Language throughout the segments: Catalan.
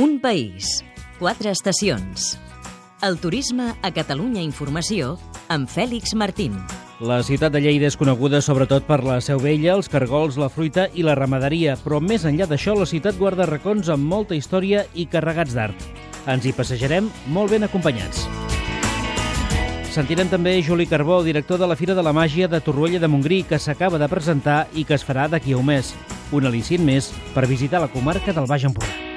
Un país, quatre estacions. El turisme a Catalunya Informació amb Fèlix Martín. La ciutat de Lleida és coneguda sobretot per la seu vella, els cargols, la fruita i la ramaderia, però més enllà d'això la ciutat guarda racons amb molta història i carregats d'art. Ens hi passejarem molt ben acompanyats. Sentirem també Juli Carbó, director de la Fira de la Màgia de Torroella de Montgrí, que s'acaba de presentar i que es farà d'aquí a un mes. Un al·licient més per visitar la comarca del Baix Empordà.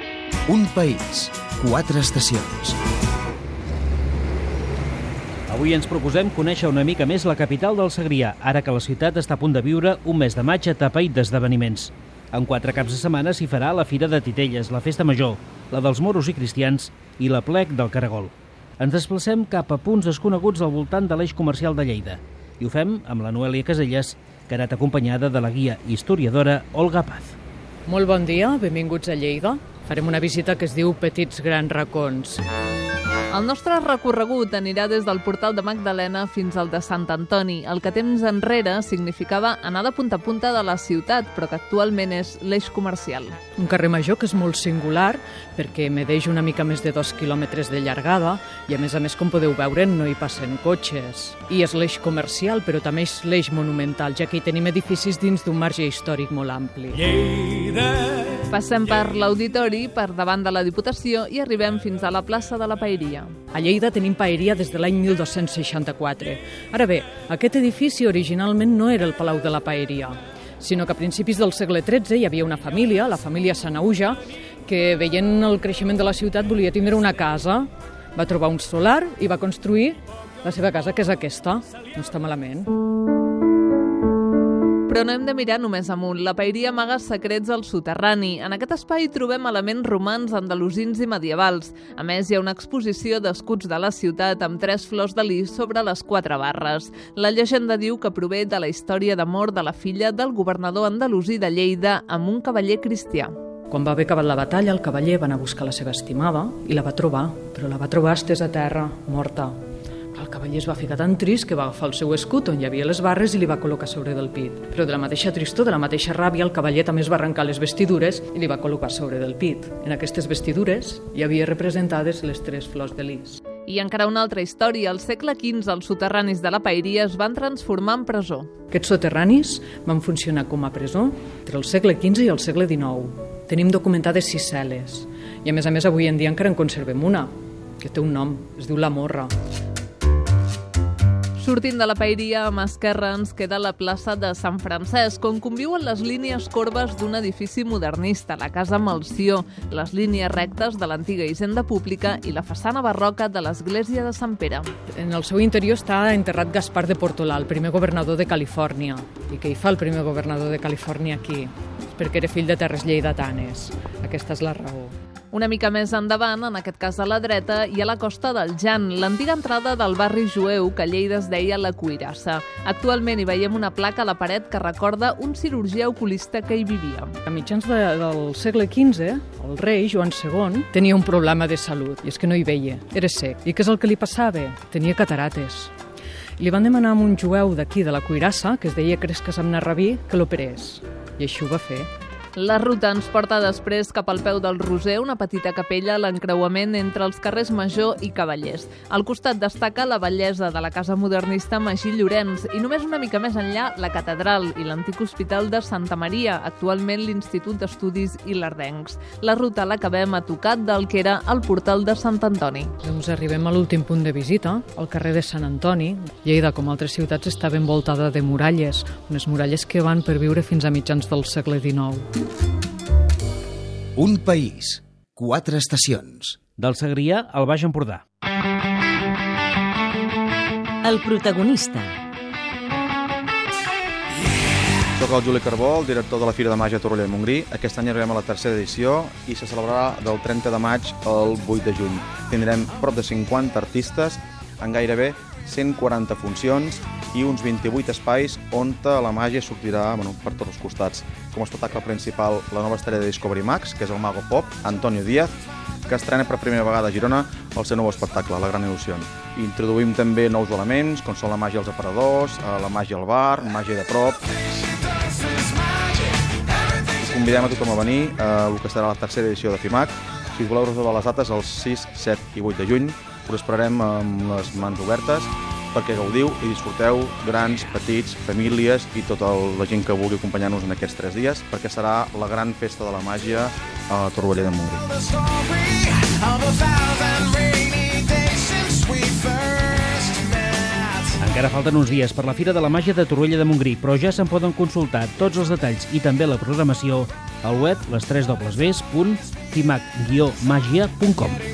Un país, quatre estacions. Avui ens proposem conèixer una mica més la capital del Segrià, ara que la ciutat està a punt de viure un mes de maig atapeït d'esdeveniments. En quatre caps de setmana s'hi farà la Fira de Titelles, la Festa Major, la dels moros i cristians i la plec del Caragol. Ens desplacem cap a punts desconeguts al voltant de l'eix comercial de Lleida. I ho fem amb la Noelia Caselles, que ha anat acompanyada de la guia historiadora Olga Paz. Molt bon dia, benvinguts a Lleida. Farem una visita que es diu Petits Grans Racons. El nostre recorregut anirà des del portal de Magdalena fins al de Sant Antoni, el que temps enrere significava anar de punta a punta de la ciutat, però que actualment és l'eix comercial. Un carrer major que és molt singular perquè medeix una mica més de dos quilòmetres de llargada i a més a més, com podeu veure, no hi passen cotxes. I és l'eix comercial, però també és l'eix monumental, ja que hi tenim edificis dins d'un marge històric molt ampli. Lleida. Passem per l'auditori, per davant de la Diputació i arribem fins a la plaça de la Paeria. A Lleida tenim paeria des de l'any 1264. Ara bé, aquest edifici originalment no era el Palau de la Paeria, sinó que a principis del segle XIII hi havia una família, la família Sanauja, que veient el creixement de la ciutat volia tindre una casa, va trobar un solar i va construir la seva casa, que és aquesta. No està malament. Però no hem de mirar només amunt. La paeria amaga secrets al soterrani. En aquest espai trobem elements romans, andalusins i medievals. A més, hi ha una exposició d'escuts de la ciutat amb tres flors de lis sobre les quatre barres. La llegenda diu que prové de la història d'amor de la filla del governador andalusí de Lleida amb un cavaller cristià. Quan va haver acabat la batalla, el cavaller va anar a buscar la seva estimada i la va trobar, però la va trobar estesa a terra, morta. El cavaller es va ficar tan trist que va agafar el seu escut on hi havia les barres i li va col·locar sobre del pit. Però de la mateixa tristor, de la mateixa ràbia, el cavaller també es va arrencar les vestidures i li va col·locar sobre del pit. En aquestes vestidures hi havia representades les tres flors de lis. I encara una altra història. Al segle XV, els soterranis de la paeria es van transformar en presó. Aquests soterranis van funcionar com a presó entre el segle XV i el segle XIX. Tenim documentades sis cel·les. I a més a més avui en dia encara en conservem una, que té un nom, es diu La Morra. Sortint de la paeria, amb esquerra ens queda la plaça de Sant Francesc, on conviuen les línies corbes d'un edifici modernista, la Casa Malció, les línies rectes de l'antiga hisenda pública i la façana barroca de l'església de Sant Pere. En el seu interior està enterrat Gaspar de Portolà, el primer governador de Califòrnia. I què hi fa el primer governador de Califòrnia aquí? Perquè era fill de terres lleidatanes. Aquesta és la raó. Una mica més endavant, en aquest cas a la dreta, hi ha la Costa del Jan, l'antiga entrada del barri jueu que a Lleida es deia la Cuirassa. Actualment hi veiem una placa a la paret que recorda un cirurgià oculista que hi vivia. A mitjans de, del segle XV, el rei, Joan II, tenia un problema de salut, i és que no hi veia, era sec. I què és el que li passava? Tenia catarates. Li van demanar a un jueu d'aquí, de la Cuirassa, que es deia Cresques amb Narrabí, que l'operés. I així ho va fer. La ruta ens porta després cap al peu del Roser, una petita capella a l'encreuament entre els carrers Major i Cavallers. Al costat destaca la bellesa de la casa modernista Magí Llorenç i només una mica més enllà la catedral i l'antic hospital de Santa Maria, actualment l'Institut d'Estudis Ilardencs. La ruta l'acabem a tocat del que era el portal de Sant Antoni. Doncs arribem a l'últim punt de visita, al carrer de Sant Antoni. Lleida, com altres ciutats, estava envoltada de muralles, unes muralles que van per viure fins a mitjans del segle XIX. Un país, quatre estacions. Del Segrià al Baix Empordà. El protagonista. Soc el Juli Carbó, el director de la Fira de Màgia Torroella de Montgrí. Aquest any arribem a la tercera edició i se celebrarà del 30 de maig al 8 de juny. Tindrem prop de 50 artistes en gairebé 140 funcions i uns 28 espais on la màgia sortirà bueno, per tots els costats. Com a espectacle principal, la nova estrella de Discovery Max, que és el mago pop, Antonio Díaz, que estrena per primera vegada a Girona el seu nou espectacle, La Gran Il·lusió. Introduïm també nous elements, com són la màgia als aparadors, la màgia al bar, màgia de prop... Convidem a tothom a venir a el que serà la tercera edició de FIMAC, Si us voleu reservar les dates, el 6, 7 i 8 de juny, us esperarem amb les mans obertes perquè gaudiu i disfruteu grans, petits, famílies i tota la gent que vulgui acompanyar-nos en aquests tres dies perquè serà la gran festa de la màgia a Torroella de Montgrí. Encara falten uns dies per la Fira de la Màgia de Torroella de Montgrí, però ja se'n poden consultar tots els detalls i també la programació al web les 3 www.fimac-magia.com.